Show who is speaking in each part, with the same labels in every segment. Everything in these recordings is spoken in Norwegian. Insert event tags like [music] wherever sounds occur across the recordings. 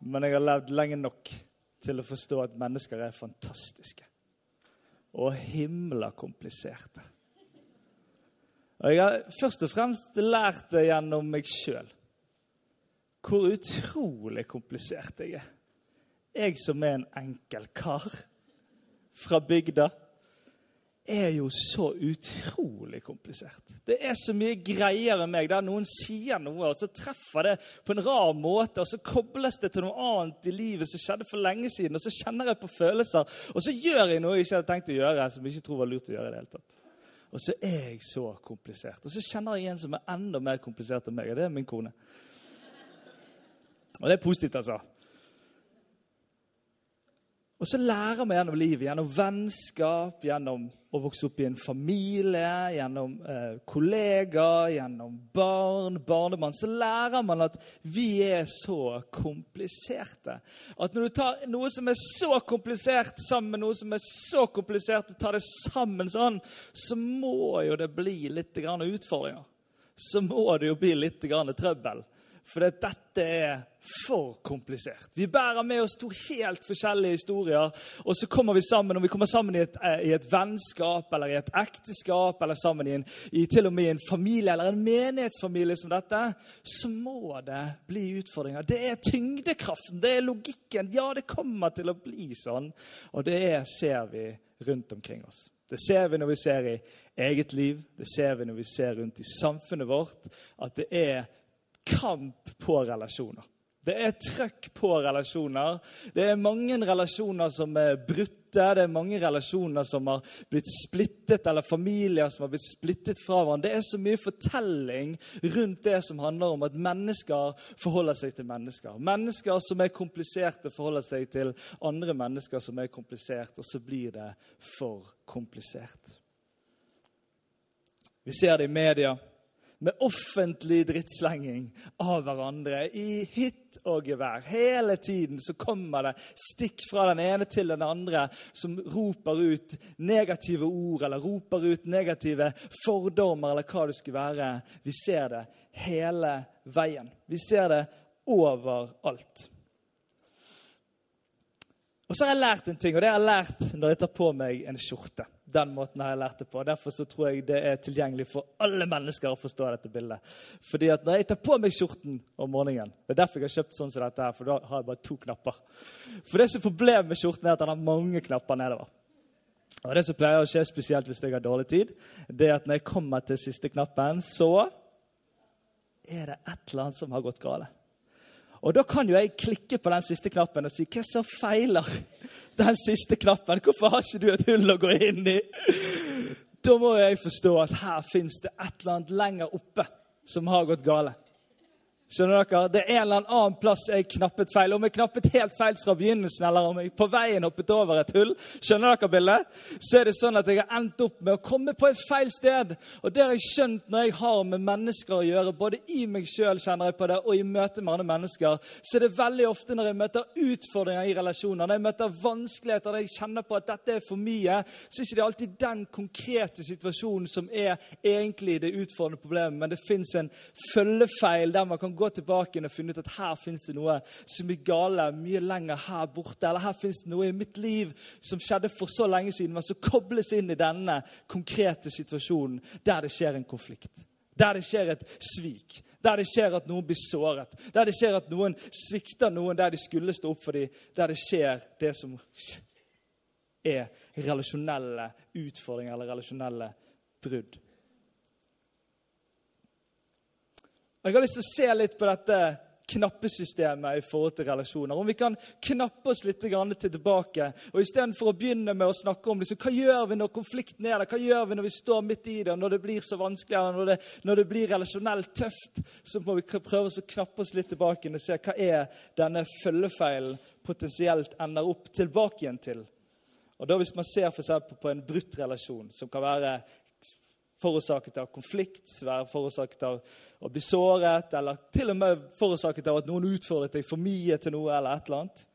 Speaker 1: men jeg har levd lenge nok til å forstå at mennesker er fantastiske. Og himla kompliserte. Og jeg har først og fremst lært det gjennom meg sjøl. Hvor utrolig komplisert jeg er. Jeg som er en enkel kar fra bygda er jo så utrolig komplisert. Det er så mye greier enn meg. Der noen sier noe, og så treffer det på en rar måte, og så kobles det til noe annet i livet som skjedde for lenge siden, og så kjenner jeg på følelser, og så gjør jeg noe jeg ikke hadde tenkt å gjøre, som jeg ikke tror var lurt å gjøre i det hele tatt. Og så er jeg så komplisert. Og så kjenner jeg en som er enda mer komplisert enn meg, og det er min kone. Og det er positivt, altså. Og så lærer vi gjennom livet, gjennom vennskap, gjennom å vokse opp i en familie, gjennom eh, kollegaer, gjennom barn, barnebarn, så lærer man at vi er så kompliserte. At når du tar noe som er så komplisert, sammen med noe som er så komplisert, og tar det sammen sånn, så må jo det bli litt utfordringer. Så må det jo bli litt trøbbel. For dette er for komplisert. Vi bærer med oss to helt forskjellige historier, og så kommer vi sammen. Om vi kommer sammen i et, eh, i et vennskap eller i et ekteskap eller sammen i, en, i til og med i en familie eller en menighetsfamilie som dette, så må det bli utfordringer. Det er tyngdekraften, det er logikken. Ja, det kommer til å bli sånn. Og det er, ser vi rundt omkring oss. Det ser vi når vi ser i eget liv, det ser vi når vi ser rundt i samfunnet vårt, at det er kamp på relasjoner. Det er trøkk på relasjoner. Det er mange relasjoner som er brutte. Det er mange relasjoner som har blitt splittet, eller familier som har blitt splittet fra hverandre. Det er så mye fortelling rundt det som handler om at mennesker forholder seg til mennesker. Mennesker som er kompliserte, forholder seg til andre mennesker som er kompliserte, og så blir det for komplisert. Vi ser det i media med offentlig drittslenging av hverandre i hytt og gevær. Hele tiden så kommer det stikk fra den ene til den andre som roper ut negative ord eller roper ut negative fordommer eller hva det skulle være. Vi ser det hele veien. Vi ser det overalt. Og så har jeg lært en ting, og det har jeg lært når jeg tar på meg en skjorte. Den måten har jeg lært det på. Derfor så tror jeg det er tilgjengelig for alle mennesker å forstå dette bildet. Fordi at når jeg tar på meg skjorten om morgenen Det er derfor jeg har kjøpt sånn som dette, her, for da har jeg bare to knapper. For det som er problemet med skjorten, er at den har mange knapper nedover. Og Det som pleier å skje, spesielt hvis jeg har dårlig tid, det er at når jeg kommer til siste knappen, så er det et eller annet som har gått galt. Og da kan jo jeg klikke på den siste knappen og si hva som feiler den siste knappen? Hvorfor har ikke du et hull å gå inn i? Da må jeg forstå at her fins det et eller annet lenger oppe som har gått gale. Skjønner dere? Det er en eller annen plass jeg knappet feil. Om jeg knappet helt feil fra begynnelsen, eller om jeg på veien hoppet over et hull, skjønner dere bildet? Så er det sånn at jeg har endt opp med å komme på et feil sted. Og det har jeg skjønt når jeg har med mennesker å gjøre, både i meg sjøl kjenner jeg på det, og i møte med andre mennesker, så er det veldig ofte når jeg møter utfordringer i relasjoner, når jeg møter vanskeligheter, når jeg kjenner på at dette er for mye, så er det ikke alltid den konkrete situasjonen som er egentlig det utfordrende problemet, men det fins en følgefeil der man kan gå tilbake og finne ut at her fins det noe som er gale mye lenger her borte. Eller her fins det noe i mitt liv som skjedde for så lenge siden, men som kobles inn i denne konkrete situasjonen der det skjer en konflikt. Der det skjer et svik. Der det skjer at noen blir såret. Der det skjer at noen svikter noen der de skulle stå opp for dem. Der det skjer det som er relasjonelle utfordringer eller relasjonelle brudd. Jeg har lyst til å se litt på dette knappesystemet i forhold til relasjoner. Om vi kan knappe oss litt til tilbake. og Istedenfor å begynne med å snakke om liksom, hva gjør vi når konflikten er der, hva gjør vi når vi står midt i det, når det blir så vanskelig, når det, når det blir relasjonelt tøft, så må vi prøve å knappe oss litt tilbake og se hva er denne følgefeilen potensielt ender opp tilbake igjen til. Og da Hvis man ser for på en brutt relasjon, som kan være forårsaket av konflikt, være forårsaket av å bli såret, eller til og med forårsaket av at noen utfordret deg for mye til noe, eller et eller annet,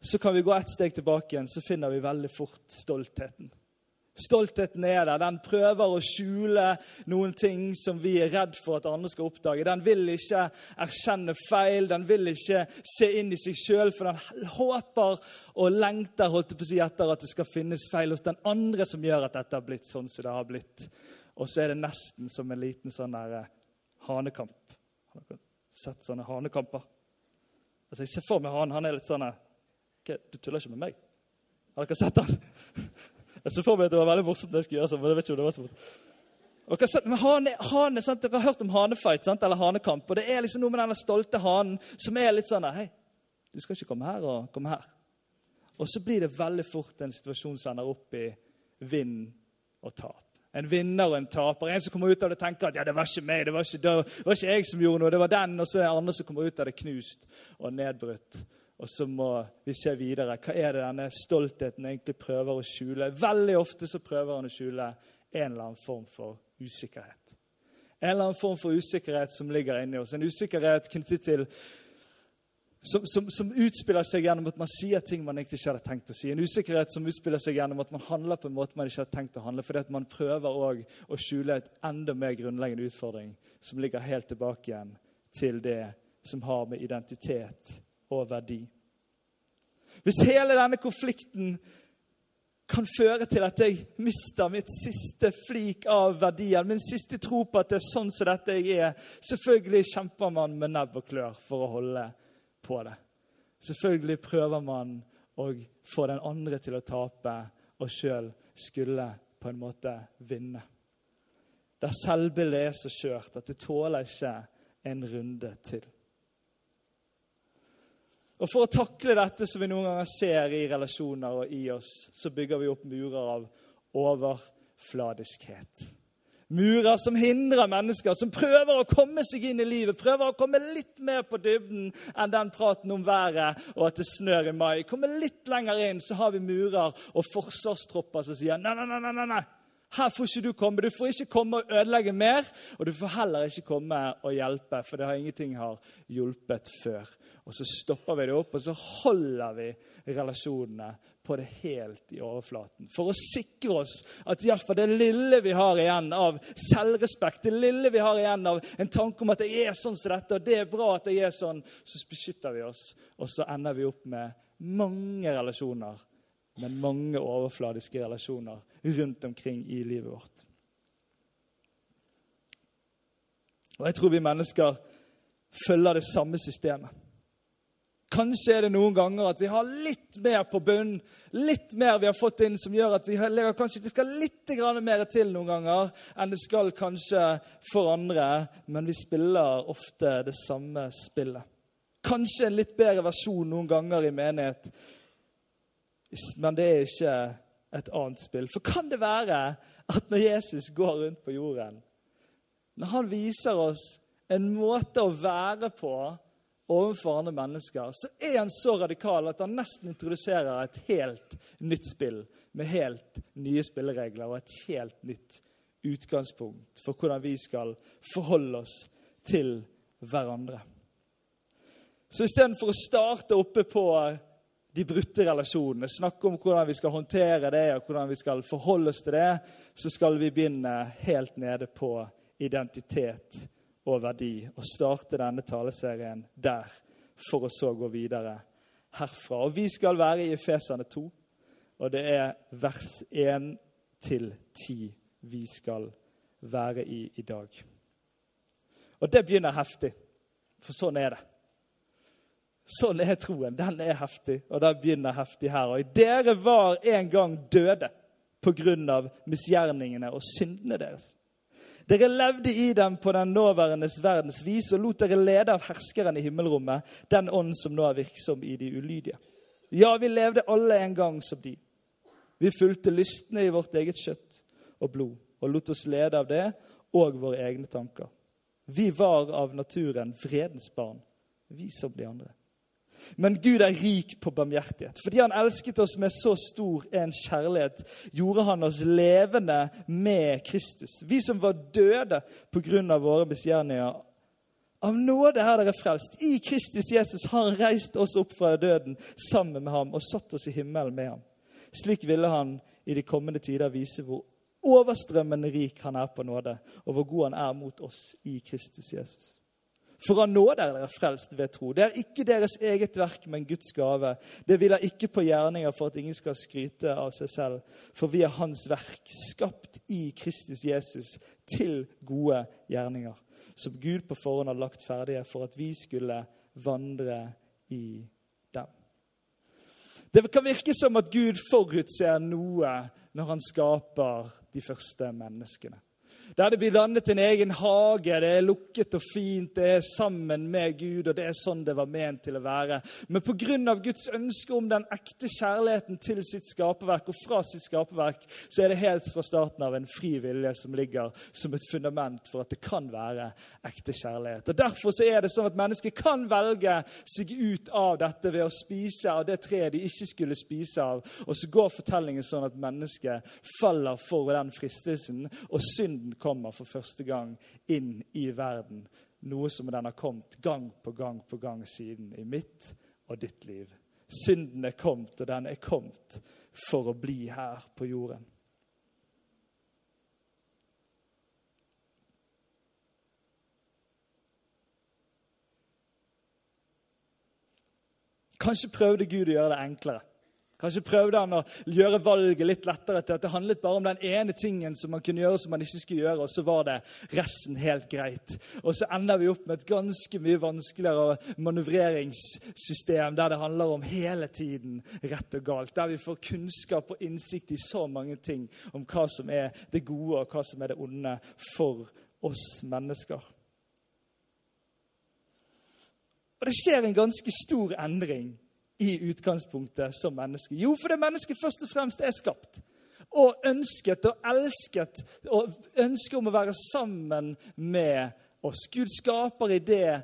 Speaker 1: så kan vi gå ett steg tilbake igjen, så finner vi veldig fort stoltheten. Stoltheten er der. Den prøver å skjule noen ting som vi er redd for at andre skal oppdage. Den vil ikke erkjenne feil, den vil ikke se inn i seg sjøl, for den håper og lengter holdt på å si, etter at det skal finnes feil hos den andre som gjør at dette har blitt sånn som det har blitt. Og så er det nesten som en liten sånn der eh, hanekamp. Har dere sett sånne hanekamper? Altså, Jeg ser for meg han. Han er litt sånn Du tuller ikke med meg? Har dere sett han? [laughs] Jeg ser for meg at det var veldig morsomt. det jeg skulle gjøre sånn, men jeg vet ikke om det var så morsomt. Og men hane, hane, sant? dere har hørt om hanefight sant? eller hanekamp. og Det er liksom noe med denne stolte hanen som er litt sånn Hei, du skal ikke komme her og komme her. Og så blir det veldig fort en situasjon som ender opp i vind og tap. En vinner og en taper. En som kommer ut av det tenker at ja, det var ikke meg, det var ikke, det var ikke jeg som gjorde noe, det var den. Og så er det andre som kommer ut av det knust og nedbrutt. Og så må vi se videre. Hva er det denne stoltheten egentlig prøver å skjule? Veldig ofte så prøver han å skjule en eller annen form for usikkerhet. En eller annen form for usikkerhet som ligger inni oss. En usikkerhet knyttet til som, som, som, utspiller seg gjennom at man sier ting man ikke hadde tenkt å si. En usikkerhet som utspiller seg gjennom at man handler på en måte man ikke hadde tenkt å handle, fordi at man prøver å skjule et enda mer grunnleggende utfordring som ligger helt tilbake igjen til det som har med identitet og verdi. Hvis hele denne konflikten kan føre til at jeg mister mitt siste flik av verdien, min siste tro på at det er sånn som dette jeg er Selvfølgelig kjemper man med nebb og klør for å holde på det. Selvfølgelig prøver man å få den andre til å tape og sjøl skulle på en måte vinne. Der selvbildet er så skjørt at det tåler ikke en runde til. Og For å takle dette som vi noen ganger ser i relasjoner og i oss, så bygger vi opp murer av overfladiskhet. Murer som hindrer mennesker, som prøver å komme seg inn i livet. Prøver å komme litt mer på dybden enn den praten om været og at det snør i mai. Kommer litt lenger inn, så har vi murer og forsvarstropper som sier nei, nei, nei, nei, nei. Her får ikke du komme. Du får ikke komme og ødelegge mer. Og du får heller ikke komme og hjelpe, for det har ingenting har hjulpet før. Og så stopper vi det opp, og så holder vi relasjonene på det helt i overflaten. For å sikre oss at iallfall det lille vi har igjen av selvrespekt, det lille vi har igjen av en tanke om at jeg er sånn som dette, og det er bra at jeg er sånn, så beskytter vi oss. Og så ender vi opp med mange relasjoner, med mange overfladiske relasjoner rundt omkring i livet vårt. Og jeg tror vi mennesker følger det samme systemet. Kanskje er det noen ganger at vi har litt mer på bunnen, litt mer vi har fått inn, som gjør at vi legger kanskje det skal litt mer til noen ganger enn det skal kanskje for andre, men vi spiller ofte det samme spillet. Kanskje en litt bedre versjon noen ganger i menighet, men det er ikke et annet spill. For kan det være at når Jesus går rundt på jorden, når han viser oss en måte å være på overfor andre mennesker, så er han så radikal at han nesten introduserer et helt nytt spill med helt nye spilleregler og et helt nytt utgangspunkt for hvordan vi skal forholde oss til hverandre. Så istedenfor å starte oppe på de brutte relasjonene, snakke om hvordan vi skal håndtere det og hvordan vi skal forholde oss til det, så skal vi begynne helt nede på identitet og verdi. Og starte denne taleserien der, for å så gå videre herfra. Og Vi skal være i Efesene 2, og det er vers 1 til 10 vi skal være i i dag. Og det begynner heftig, for sånn er det. Sånn er troen. Den er heftig, og den begynner heftig her. Og dere var en gang døde på grunn av misgjerningene og syndene deres. Dere levde i dem på den nåværendes verdens vis og lot dere lede av herskeren i himmelrommet, den ånd som nå er virksom i de ulydige. Ja, vi levde alle en gang som de. Vi fulgte lystne i vårt eget kjøtt og blod og lot oss lede av det og våre egne tanker. Vi var av naturen vredens barn, vi som de andre. Men Gud er rik på barmhjertighet. Fordi han elsket oss med så stor en kjærlighet, gjorde han oss levende med Kristus. Vi som var døde pga. våre misgjerninger. Av nåde er dere frelst. I Kristus Jesus har han reist oss opp fra døden sammen med ham og satt oss i himmelen med ham. Slik ville han i de kommende tider vise hvor overstrømmende rik han er på nåde, og hvor god han er mot oss i Kristus Jesus. For av nåde er dere frelst ved tro. Det er ikke deres eget verk, men Guds gave. Det hviler ikke på gjerninger for at ingen skal skryte av seg selv. For vi er Hans verk, skapt i Kristus Jesus til gode gjerninger. Som Gud på forhånd har lagt ferdige for at vi skulle vandre i dem. Det kan virke som at Gud forutser noe når han skaper de første menneskene. Der det blir dannet en egen hage, det er lukket og fint, det er sammen med Gud, og det er sånn det var ment til å være. Men pga. Guds ønske om den ekte kjærligheten til sitt skaperverk og fra sitt skaperverk, så er det helt fra starten av en fri vilje som ligger som et fundament for at det kan være ekte kjærlighet. Og Derfor så er det sånn at mennesker kan velge seg ut av dette ved å spise av det treet de ikke skulle spise av. Og så går fortellingen sånn at mennesket faller for den fristelsen, og synden kommer for første gang inn i verden. Noe som den har kommet gang på gang på gang siden i mitt og ditt liv. Synden er kommet, og den er kommet for å bli her på jorden. Kanskje prøvde Gud å gjøre det enklere. Kanskje prøvde han å gjøre valget litt lettere til at det handlet bare om den ene tingen som man kunne gjøre som man ikke skulle gjøre, og så var det resten helt greit. Og så ender vi opp med et ganske mye vanskeligere manøvreringssystem der det handler om hele tiden rett og galt. Der vi får kunnskap og innsikt i så mange ting om hva som er det gode, og hva som er det onde for oss mennesker. Og det skjer en ganske stor endring i utgangspunktet som menneske? Jo, fordi mennesket først og fremst er skapt. Og ønsket og elsket og ønsket om å være sammen med oss. Gud skaper i det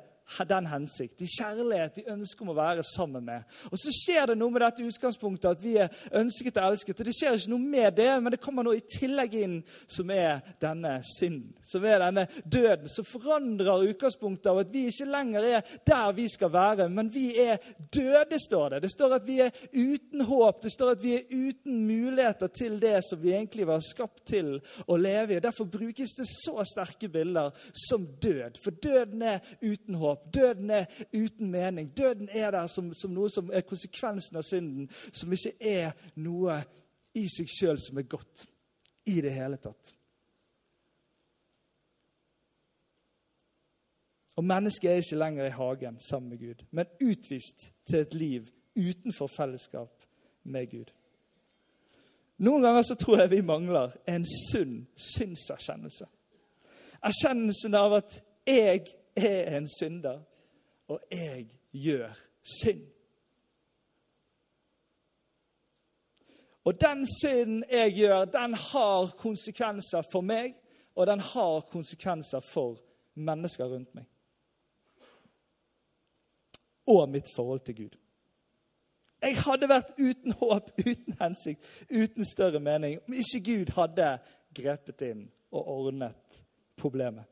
Speaker 1: den hensikt, i kjærlighet, i ønske om å være sammen med. Og Så skjer det noe med dette utgangspunktet at vi er ønsket og elsket. og Det skjer ikke noe med det, men det kommer noe i tillegg inn, som er denne synden. Som er denne døden, som forandrer utgangspunktet av at vi ikke lenger er der vi skal være, men vi er døde, står det. Det står at vi er uten håp, det står at vi er uten muligheter til det som vi egentlig var skapt til å leve i. Derfor brukes det så sterke bilder som død. For døden er uten håp håp. Døden er uten mening. Døden er der som, som noe som er konsekvensen av synden, som ikke er noe i seg sjøl som er godt i det hele tatt. Og mennesket er ikke lenger i hagen sammen med Gud, men utvist til et liv utenfor fellesskap med Gud. Noen ganger så tror jeg vi mangler en sunn synserkjennelse. Erkjennelsen av at jeg er en synder, og jeg gjør synd. Og den synden jeg gjør, den har konsekvenser for meg, og den har konsekvenser for mennesker rundt meg. Og mitt forhold til Gud. Jeg hadde vært uten håp, uten hensikt, uten større mening om ikke Gud hadde grepet inn og ordnet problemet.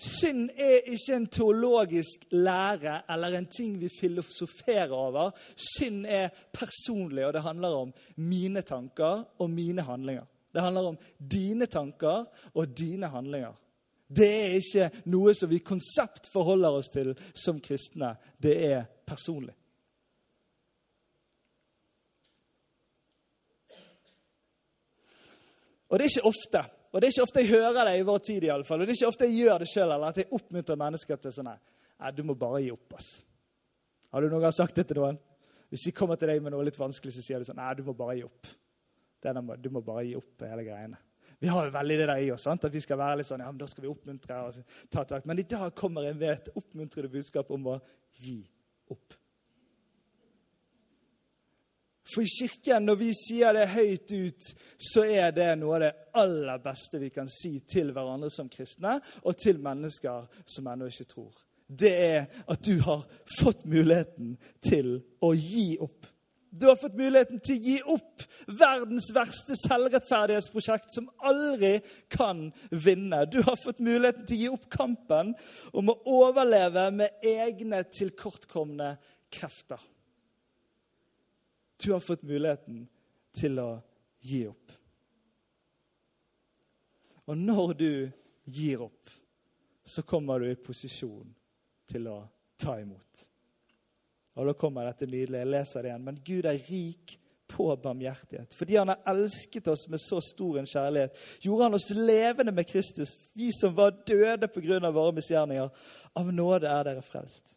Speaker 1: Synd er ikke en teologisk lære eller en ting vi filosoferer over. Synd er personlig, og det handler om mine tanker og mine handlinger. Det handler om dine tanker og dine handlinger. Det er ikke noe som vi konsept forholder oss til som kristne. Det er personlig. Og det er ikke ofte og Det er ikke ofte jeg hører det i vår tid, i alle fall. og det er ikke ofte jeg gjør det sjøl, eller at jeg oppmuntrer mennesker til sånn Nei, du må bare gi opp, ass. Har du noen gang sagt det til noen? Hvis de kommer til deg med noe litt vanskelig, så sier du sånn Nei, du må bare gi opp. Denne, du må bare gi opp hele greiene. Vi har jo veldig det der i oss, sant? at vi skal være litt sånn, ja, men da skal vi oppmuntre. og ta tak. Men i dag kommer jeg med et oppmuntrende budskap om å gi opp. For i Kirken, når vi sier det høyt ut, så er det noe av det aller beste vi kan si til hverandre som kristne, og til mennesker som ennå ikke tror. Det er at du har fått muligheten til å gi opp. Du har fått muligheten til å gi opp verdens verste selvrettferdighetsprosjekt som aldri kan vinne. Du har fått muligheten til å gi opp kampen om å overleve med egne tilkortkomne krefter. Du har fått muligheten til å gi opp. Og når du gir opp, så kommer du i posisjon til å ta imot. Og Da kommer dette nydelige. Jeg leser det igjen. Men Gud er rik på barmhjertighet. Fordi han har elsket oss med så stor en kjærlighet, gjorde han oss levende med Kristus, vi som var døde pga. våre misgjerninger. Av nåde er dere frelst.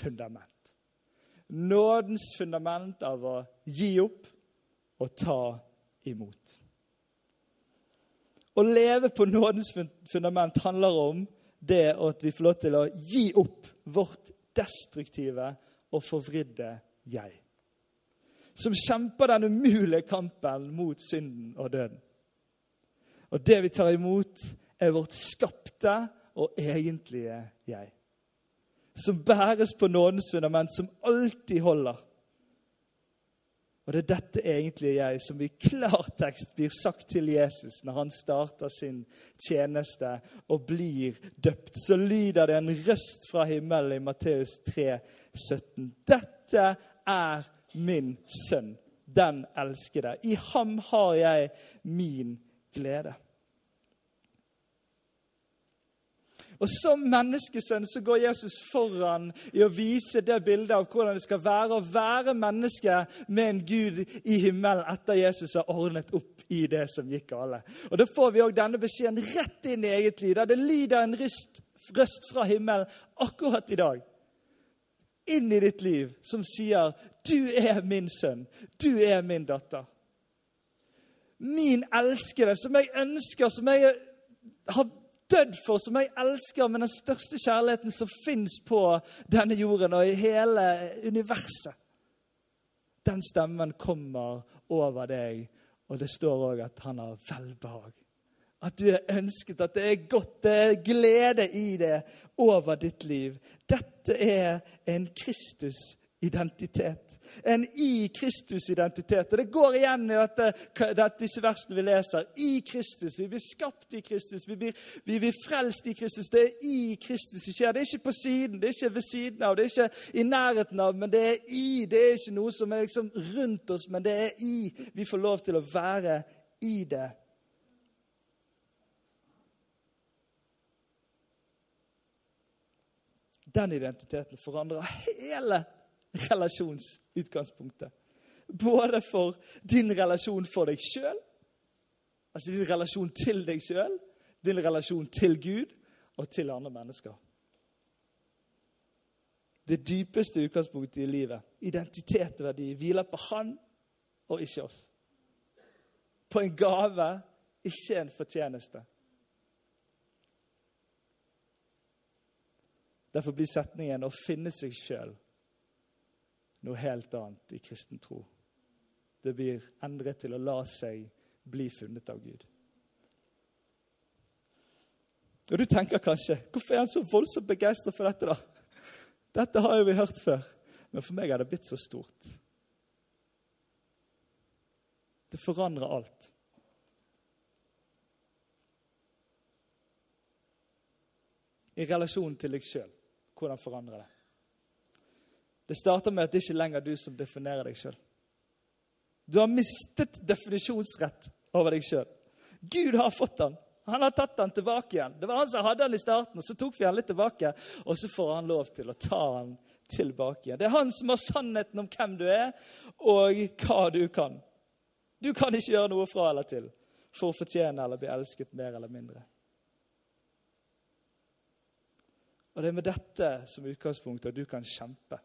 Speaker 1: fundament. Nådens fundament av å gi opp og ta imot. Å leve på nådens fundament handler om det at vi får lov til å gi opp vårt destruktive og forvridde jeg. Som kjemper den umulige kampen mot synden og døden. Og det vi tar imot, er vårt skapte og egentlige jeg som bæres på nådens fundament, som alltid holder. Og det er dette egentlig jeg som i klartekst blir sagt til Jesus når han starter sin tjeneste og blir døpt. Så lyder det en røst fra himmelen i Matteus 3, 17. Dette er min sønn, den elskede. I ham har jeg min glede. Og Som menneskesønn så går Jesus foran i å vise det bildet av hvordan det skal være å være menneske med en Gud i himmelen etter Jesus har ordnet opp i det som gikk gale. Og Da får vi òg denne beskjeden rett inn i eget liv, der det lyder en rist, røst fra himmelen akkurat i dag. Inn i ditt liv som sier 'Du er min sønn. Du er min datter'. Min elskede, som jeg ønsker, som jeg har dødd for, som jeg elsker med den største kjærligheten som fins på denne jorden og i hele universet. Den stemmen kommer over deg, og det står òg at han har velbehag. At du er ønsket, at det er godt, det er glede i det over ditt liv. Dette er en Kristus-identitet en i Kristus-identitet. Og Det går igjen i dette, disse versene vi leser. I Kristus. Vi blir skapt i Kristus. Vi blir, vi blir frelst i Kristus. Det er i Kristus det skjer. Det er ikke på siden, det er ikke ved siden av, det er ikke i nærheten av, men det er i. Det er ikke noe som er liksom rundt oss, men det er i. Vi får lov til å være i det. Den identiteten forandrer hele relasjonsutgangspunktet. Både for din relasjon for deg sjøl, altså din relasjon til deg sjøl, din relasjon til Gud og til andre mennesker. Det dypeste utgangspunktet i livet, identitet og verdi, hviler på Han og ikke oss. På en gave, ikke en fortjeneste. Derfor blir setningen 'å finne seg sjøl' noe helt annet i kristen tro. Det blir endret til å la seg bli funnet av Gud. Og Du tenker kanskje hvorfor er han så voldsomt begeistra for dette? da? Dette har jo vi hørt før, men for meg er det blitt så stort. Det forandrer alt. I relasjon til deg sjøl. Hvordan forandrer det? Det starter med at det ikke lenger er du som definerer deg sjøl. Du har mistet definisjonsrett over deg sjøl. Gud har fått den. Han har tatt den tilbake igjen. Det var han som hadde den i starten, og så tok vi han litt tilbake. Og så får han lov til å ta han tilbake igjen. Det er han som har sannheten om hvem du er, og hva du kan. Du kan ikke gjøre noe fra eller til for å fortjene eller bli elsket mer eller mindre. Og det er med dette som utgangspunkt at du kan kjempe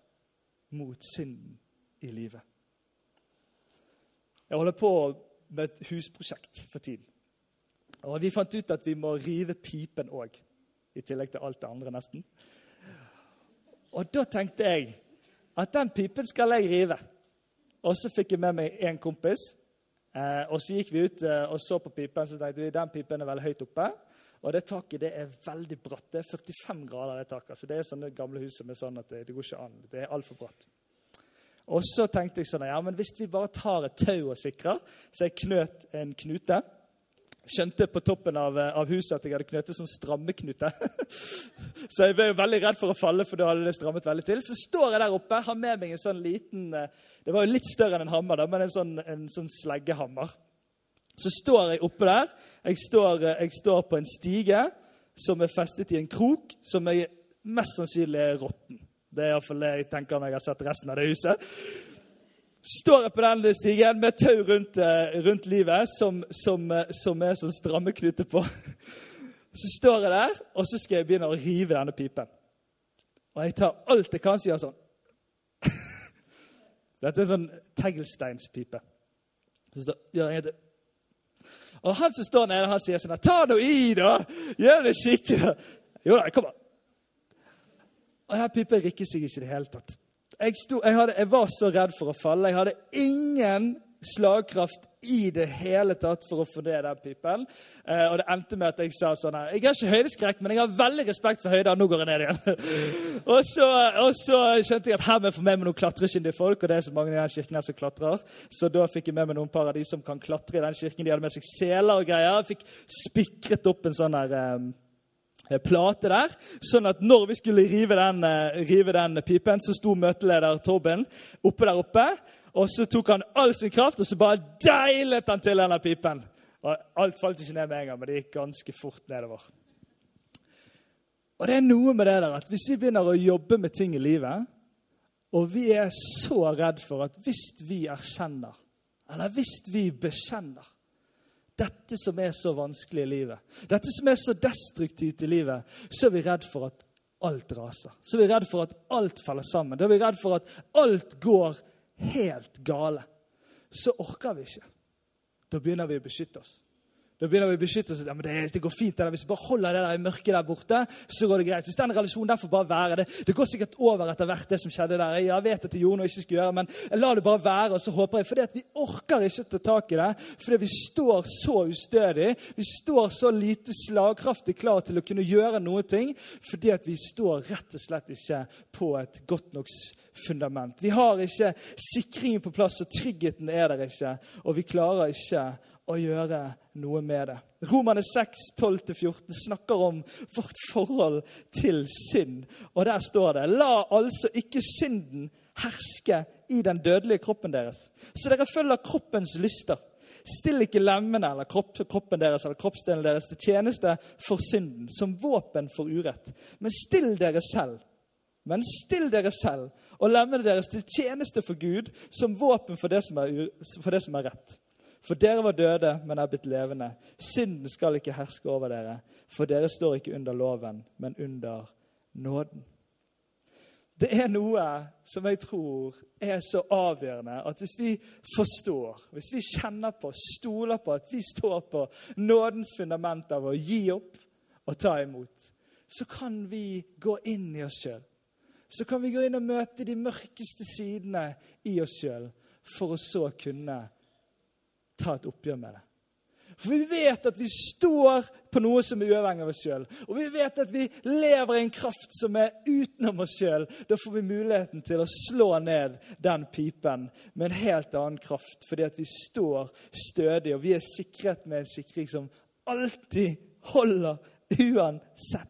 Speaker 1: mot synden i livet. Jeg holder på med et husprosjekt for tiden. Og Vi fant ut at vi må rive pipen òg, i tillegg til alt det andre, nesten. Og da tenkte jeg at den pipen skal jeg rive. Og så fikk jeg med meg én kompis. Eh, og så gikk vi ut eh, og så på pipen, så tenkte vi den pipen er veldig høyt oppe. Og det taket det er veldig bratt. Det er 45 grader, det taket. Så det er sånne gamle hus som er sånn at det, det går ikke an. Det er altfor bratt. Og så tenkte jeg sånn, ja, men hvis vi bare tar et tau og sikrer, så jeg knøt en knute skjønte på toppen av, eh, av huset at jeg hadde knøttet sånn strammeknute. [laughs] så jeg ble jo veldig redd for å falle, for da hadde det strammet veldig til. Så står jeg der oppe, har med meg en sånn liten eh, Det var jo litt større enn en hammer, da, men en sånn, en sånn sleggehammer. Så står jeg oppe der. Jeg står, eh, jeg står på en stige som er festet i en krok, som jeg mest sannsynlig er råtten. Det er iallfall det jeg tenker når jeg har sett resten av det huset står jeg på den stigen med tau rundt, eh, rundt livet, som, som, eh, som er sånn strammeknute på. [laughs] Så står jeg der, og så skal jeg begynne å rive denne pipen. Og jeg tar alt jeg kan, gjør sånn. [laughs] Dette er en sånn teglsteinspipe. Så gjør jeg det. Og han som står nede, han sier sånn Ta nå i, da! Gjør det skikkelig! Jo da, kom an. Og denne pipa rikker seg ikke i det hele tatt jeg, sto, jeg, hadde, jeg, var så redd for å falle. Jeg hadde ingen slagkraft i det hele tatt for å få ned den pipen. Eh, og det endte med at jeg sa sånn her Jeg har ikke høydeskrekk, men jeg har veldig respekt for høyder. Nå går jeg ned igjen. [laughs] og, så, og, så, skjønte jeg at her må jeg få med meg noen klatrekyndige folk, og det er så mange i den kirken her som klatrer. Så da fikk jeg med meg noen par av de som kan klatre i den kirken. De hadde med seg seler og greier. Jeg fikk spikret opp en sånn her eh, plate der. Sånn at når vi skulle rive den, eh, rive den pipen, så sto møteleder Torben oppe der oppe. Og så tok han all sin kraft og så bare deilet han til denne pipen. Og alt falt ikke ned med en gang, men det gikk ganske fort nedover. Og det er noe med det der at Hvis vi begynner å jobbe med ting i livet, og vi er så redd for at hvis vi erkjenner, eller hvis vi bekjenner dette som er så vanskelig i livet, dette som er så destruktivt i livet, så er vi redd for at alt raser. Så er vi redd for at alt faller sammen. Da er vi redd for at alt går helt gale. Så orker vi ikke. Da begynner vi å beskytte oss. Da begynner vi å beskytte oss. Ja, men det, det, går fint. Eller. Hvis vi bare holder det der i mørket der borte, så går det greit. Hvis den relasjonen der får bare være det. Det går sikkert over etter hvert, det som skjedde der. Jeg vet at det gjorde noe jeg ikke skulle gjøre, men la det bare være. Og så håper jeg, fordi at vi orker ikke ta tak i det. Fordi vi står så ustødig. Vi står så lite slagkraftig klar til å kunne gjøre noe ting. Fordi at vi står rett og slett ikke på et godt nok fundament. Vi har ikke sikringen på plass, og tryggheten er der ikke. Og vi klarer ikke å gjøre noe med det. Romane 6, 12-14 snakker om vårt forhold til synd. Og der står det La altså ikke synden herske i den dødelige kroppen deres, så dere følger kroppens lyster. Still ikke lemmene eller kropp, kroppen deres eller kroppsdelen deres til tjeneste for synden, som våpen for urett. Men still dere selv. Men still dere selv og lemmene deres til tjeneste for Gud, som våpen for det som er, for det som er rett. For dere var døde, men er blitt levende. Synden skal ikke herske over dere, for dere står ikke under loven, men under nåden. Det er noe som jeg tror er så avgjørende at hvis vi forstår, hvis vi kjenner på, stoler på at vi står på nådens fundament av å gi opp og ta imot, så kan vi gå inn i oss sjøl. Så kan vi gå inn og møte de mørkeste sidene i oss sjøl, for å så kunne ta et oppgjør med det. For vi vet at vi står på noe som er uavhengig av oss sjøl. Og vi vet at vi lever i en kraft som er utenom oss sjøl. Da får vi muligheten til å slå ned den pipen med en helt annen kraft. Fordi at vi står stødig, og vi er sikret med en sikring som alltid holder uansett.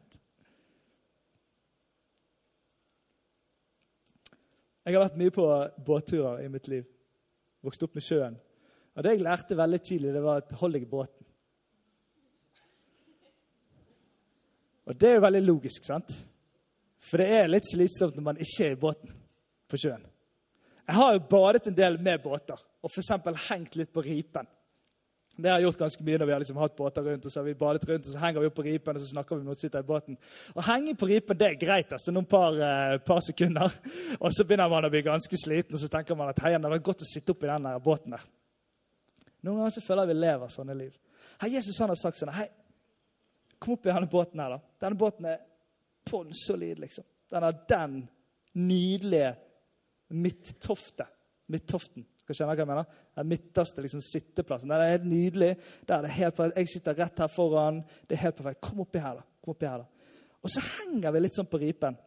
Speaker 1: Jeg har vært mye på båtturer i mitt liv. Vokst opp med sjøen. Og Det jeg lærte veldig tidlig, det var at hold deg i båten. Og det er jo veldig logisk, sant? For det er litt slitsomt når man ikke er i båten på sjøen. Jeg har jo badet en del med båter og f.eks. hengt litt på ripen. Det har jeg gjort ganske mye når vi har liksom hatt båter rundt. og så har vi badet rundt, og så henger vi opp på ripen og så snakker vi med noen som sitter i båten. Å henge på ripen det er greit, altså noen par, eh, par, sekunder. [laughs] Og så begynner man å bli ganske sliten, og så tenker man at hei, det var godt å sitte oppi den båten der. Noen ganger så føler jeg vi lever sånne liv. Her Jesus han har sagt sånn Hei, kom opp i denne båten her, da. Denne båten er bunnsolid, liksom. Den har den nydelige midttofte. Midttoften. Skal skjønne hva jeg mener? Den midterste liksom, sitteplassen. Den er helt nydelig. Der er det helt perfekt. Jeg sitter rett her foran. Det er helt perfekt. Kom oppi her, da. Kom oppi her, da. Og så henger vi litt sånn på ripen.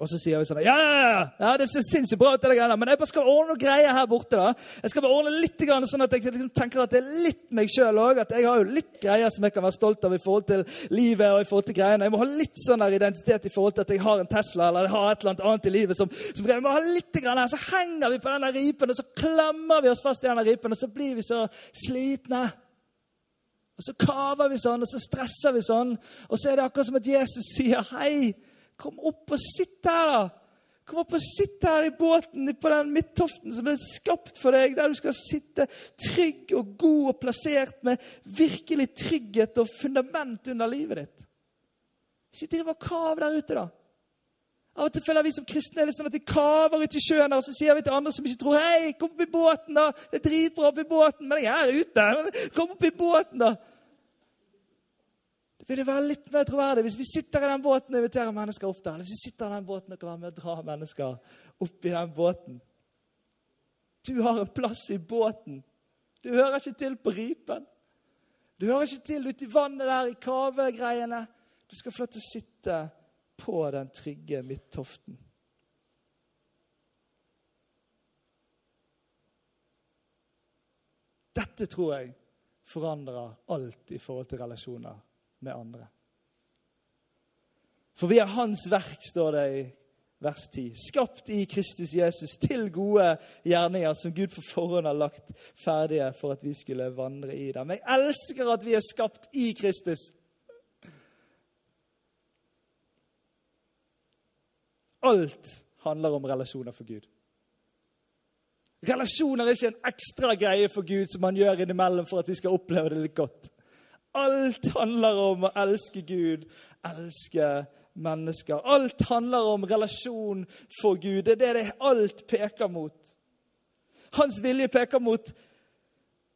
Speaker 1: Og så sier vi sånn Ja, ja, ja, ja det ser sinnssykt bra ut, det greiene, men jeg bare skal ordne noen greier her borte. da. Jeg skal bare ordne litt, sånn at jeg liksom tenker at det er litt meg sjøl òg. At jeg har jo litt greier som jeg kan være stolt av i forhold til livet og i forhold til greiene. Jeg må ha litt sånn der identitet i forhold til at jeg har en Tesla eller jeg har et eller annet i livet. som, som Jeg må ha litt grann her. Så henger vi på denne ripen, og så klammer vi oss fast i denne ripen, og så blir vi så slitne. Og så kaver vi sånn, og så stresser vi sånn. Og så er det akkurat som at Jesus sier hei. Kom opp og sitt her, da! Kom opp og sitt her i båten på den midttoften som er skapt for deg, der du skal sitte trygg og god og plassert med virkelig trygghet og fundament under livet ditt. Ikke driv og kav der ute, da. Av og til føler vi som kristne er litt sånn at vi kaver ut i sjøen og så sier vi til andre som ikke tror Hei, kom opp i båten, da! Det er dritbra opp i båten, men jeg er ute. Kom opp i båten, da! Vil det være litt mer troverdig hvis vi sitter i den båten og inviterer mennesker opp der. Hvis vi sitter i den båten og kan være med og dra mennesker opp i den båten. Du har en plass i båten. Du hører ikke til på ripen. Du hører ikke til ute i vannet der i kavegreiene. Du skal få lov til å sitte på den trygge midttoften. Dette tror jeg forandrer alt i forhold til relasjoner med andre. For vi er Hans verk, står det i vers 10. Skapt i Kristus Jesus til gode gjerninger som Gud på forhånd har lagt ferdige for at vi skulle vandre i dem. Jeg elsker at vi er skapt i Kristus. Alt handler om relasjoner for Gud. Relasjoner er ikke en ekstra greie for Gud som han gjør innimellom for at vi skal oppleve det litt godt. Alt handler om å elske Gud, elske mennesker. Alt handler om relasjon for Gud. Det er det alt peker mot. Hans vilje peker mot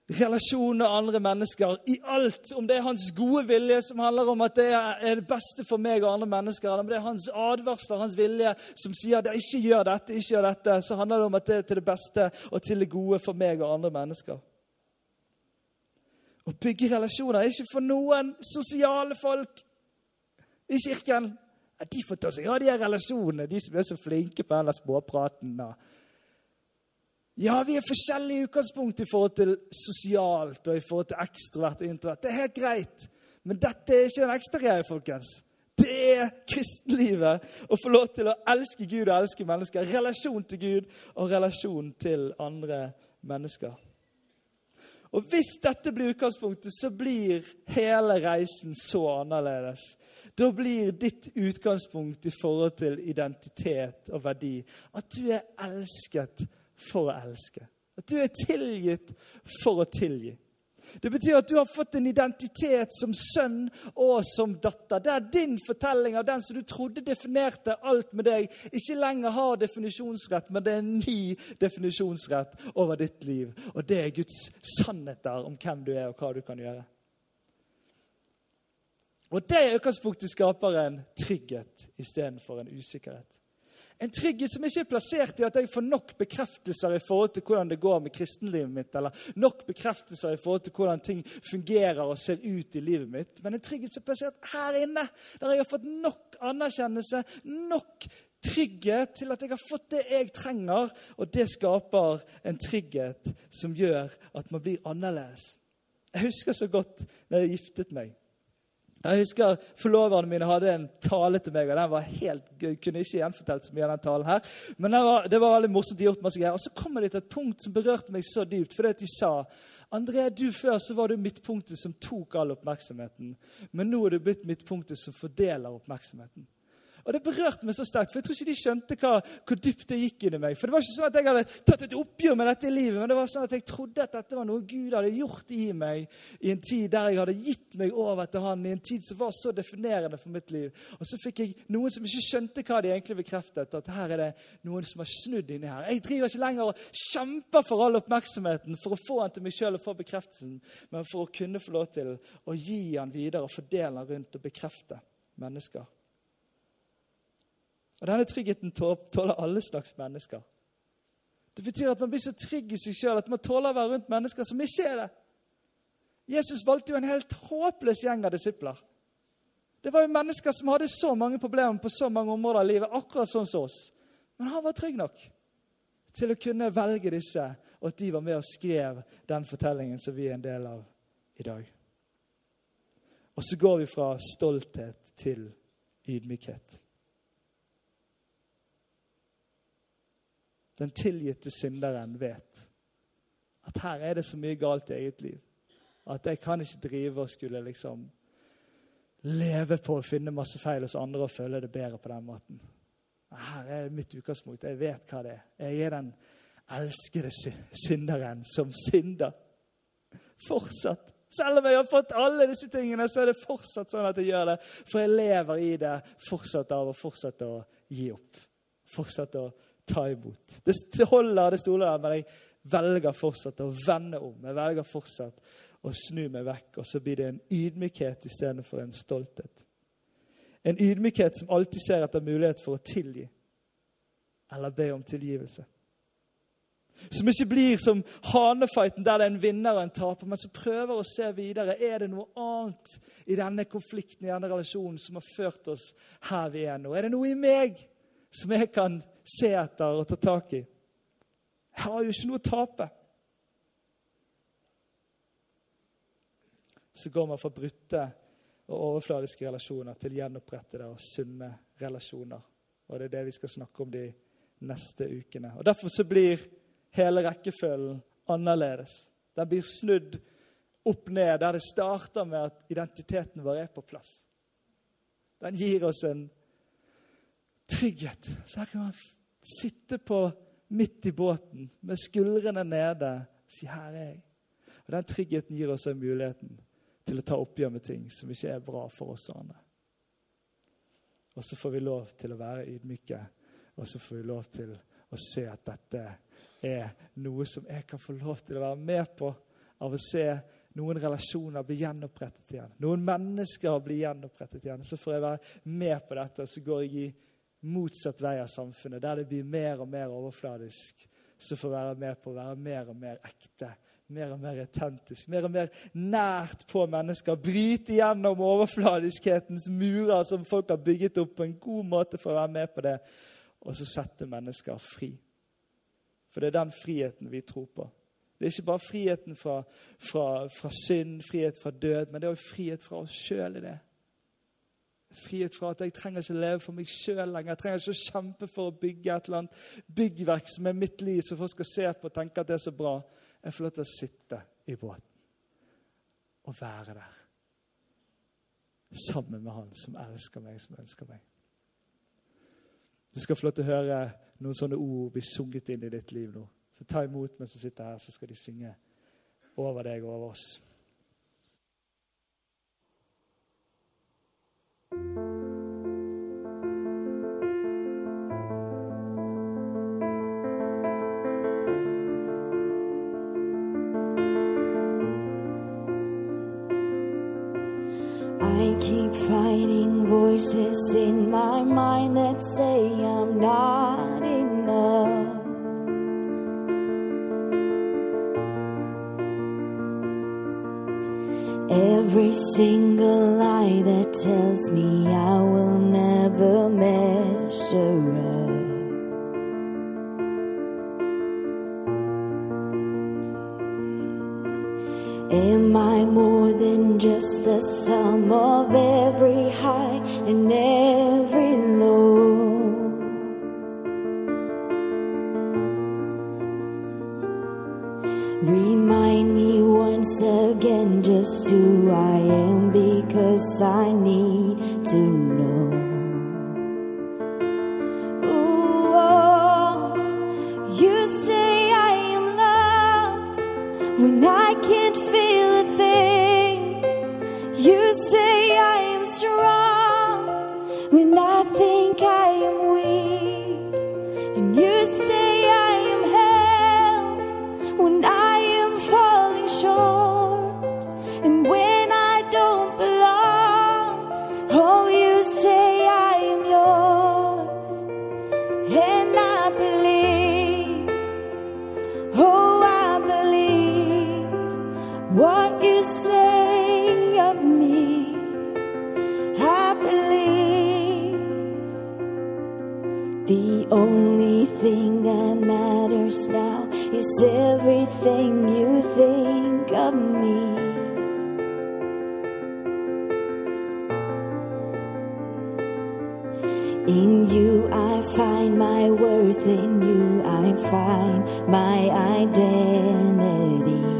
Speaker 1: relasjon med andre mennesker i alt. Om det er hans gode vilje som handler om at det er det beste for meg og andre mennesker, eller om det er hans advarsler, hans vilje som sier at ikke gjør dette, ikke gjør dette, så handler det om at det er til det beste og til det gode for meg og andre mennesker. Å bygge relasjoner er ikke for noen sosiale folk i kirken. De får ta seg av de her relasjonene, de som er så flinke på denne småpraten. Ja, vi er forskjellige i utgangspunkt i forhold til sosialt og i forhold til ekstrovert og introvert. Det er helt greit, men dette er ikke en ekstra greia, folkens. Det er kristenlivet å få lov til å elske Gud og elske mennesker. Relasjon til Gud og relasjon til andre mennesker. Og Hvis dette blir utgangspunktet, så blir hele reisen så annerledes. Da blir ditt utgangspunkt i forhold til identitet og verdi at du er elsket for å elske. At du er tilgitt for å tilgi. Det betyr at du har fått en identitet som sønn og som datter. Der din fortelling av den som du trodde definerte alt med deg, ikke lenger har definisjonsrett, men det er en ny definisjonsrett over ditt liv. Og det er Guds sannheter om hvem du er, og hva du kan gjøre. Og det i utgangspunktet skaper en trygghet istedenfor en usikkerhet. En trygghet som ikke er plassert i at jeg får nok bekreftelser i forhold til hvordan det går med kristenlivet mitt, eller nok bekreftelser i forhold til hvordan ting fungerer og ser ut i livet mitt. Men en trygghet som er plassert her inne, der jeg har fått nok anerkjennelse, nok trygghet til at jeg har fått det jeg trenger. Og det skaper en trygghet som gjør at man blir annerledes. Jeg husker så godt når jeg giftet meg. Jeg husker Forloverne mine hadde en tale til meg, og den var helt, jeg kunne ikke gjenfortalt så mye av den talen her. Men var, det var veldig morsomt. de gjort masse greier. Og så kommer de til et punkt som berørte meg så dypt. fordi de sa André, du før så var du midtpunktet som tok all oppmerksomheten. Men nå er du blitt midtpunktet som fordeler oppmerksomheten. Og Det berørte meg så sterkt, for jeg tror ikke de skjønte hva, hvor dypt det gikk inni meg. For Det var ikke sånn at jeg hadde tatt et oppgjør med dette i livet, men det var sånn at jeg trodde at dette var noe Gud hadde gjort i meg i en tid der jeg hadde gitt meg over til Han, i en tid som var så definerende for mitt liv. Og så fikk jeg noen som ikke skjønte hva de egentlig bekreftet, at her er det noen som har snudd inni her. Jeg driver ikke lenger og kjemper for all oppmerksomheten for å få han til meg sjøl og få bekreftelsen, men for å kunne få lov til å gi han videre og fordele han rundt og bekrefte mennesker. Og Denne tryggheten tåler alle slags mennesker. Det betyr at man blir så trygg i seg sjøl at man tåler å være rundt mennesker som ikke er det. Jesus valgte jo en helt håpløs gjeng av disipler. Det var jo mennesker som hadde så mange problemer på så mange områder av livet, akkurat sånn som oss. Men han var trygg nok til å kunne velge disse, og at de var med og skrev den fortellingen som vi er en del av i dag. Og så går vi fra stolthet til ydmykhet. Den tilgitte synderen vet at her er det så mye galt i eget liv at jeg kan ikke drive og skulle liksom leve på å finne masse feil hos andre og føle det bedre på den måten. Her er mitt utgangspunkt. Jeg vet hva det er. Jeg er den elskede synderen som synder. Fortsatt. Selv om jeg har fått alle disse tingene, så er det fortsatt sånn at jeg gjør det. For jeg lever i det fortsatt av å fortsette å gi opp. Fortsette å ta imot. Det holder, det stoler der, men jeg velger fortsatt å vende om. Jeg velger fortsatt å snu meg vekk, og så blir det en ydmykhet istedenfor en stolthet. En ydmykhet som alltid ser etter mulighet for å tilgi eller be om tilgivelse. Som ikke blir som hanefighten der det er en vinner og en taper, men som prøver å se videre. Er det noe annet i denne konflikten i denne relasjonen som har ført oss her vi er nå? Er det noe i meg som jeg kan se etter og ta tak i. Jeg har jo ikke noe å tape. Så går man fra brutte og overfladiske relasjoner til gjenopprettede og sunne relasjoner. Og Det er det vi skal snakke om de neste ukene. Og Derfor så blir hele rekkefølgen annerledes. Den blir snudd opp ned, der det starter med at identiteten vår er på plass. Den gir oss en trygghet. Så her kan man sitte på midt i båten med skuldrene nede og si 'her er jeg'. Og Den tryggheten gir oss muligheten til å ta oppgjør med ting som ikke er bra for oss andre. Og så får vi lov til å være ydmyke, og så får vi lov til å se at dette er noe som jeg kan få lov til å være med på. Av å se noen relasjoner bli gjenopprettet igjen. Noen mennesker blir gjenopprettet igjen. Så får jeg være med på dette, og så går jeg i motsatt vei av samfunnet, der det blir mer og mer overfladisk, så får være med på å være mer og mer ekte, mer og mer autentisk, mer og mer nært på mennesker. Bryte gjennom overfladiskhetens murer som folk har bygget opp på en god måte for å være med på det, og så sette mennesker fri. For det er den friheten vi tror på. Det er ikke bare friheten fra, fra, fra synd, frihet fra død, men det er også frihet fra oss sjøl i det. Frihet fra at jeg trenger ikke leve for meg sjøl lenger. Jeg trenger ikke å kjempe for å bygge et eller annet byggverk som er mitt liv, så folk skal se på og tenke at det er så bra. Jeg får lov til å sitte i båten og være der. Sammen med han som elsker meg, som ønsker meg. Du skal få lov til å høre noen sånne ord bli sunget inn i ditt liv nå. Så ta imot mens du sitter her, så skal de synge over deg og over oss.
Speaker 2: Voices in my mind that say I'm not enough. Every single lie that tells me I will never measure up. Am I more than just the sum of every high and every low? everything you think of me. In you I find my worth, in you I find my identity.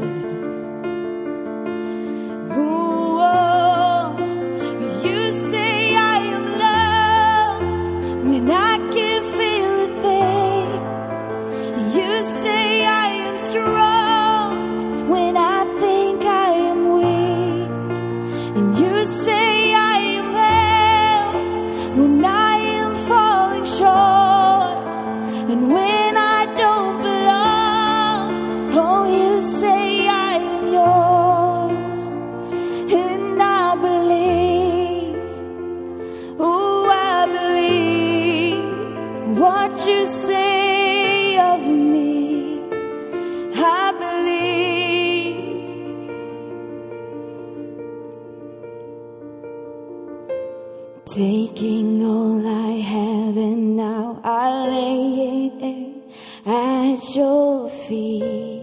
Speaker 2: at your feet.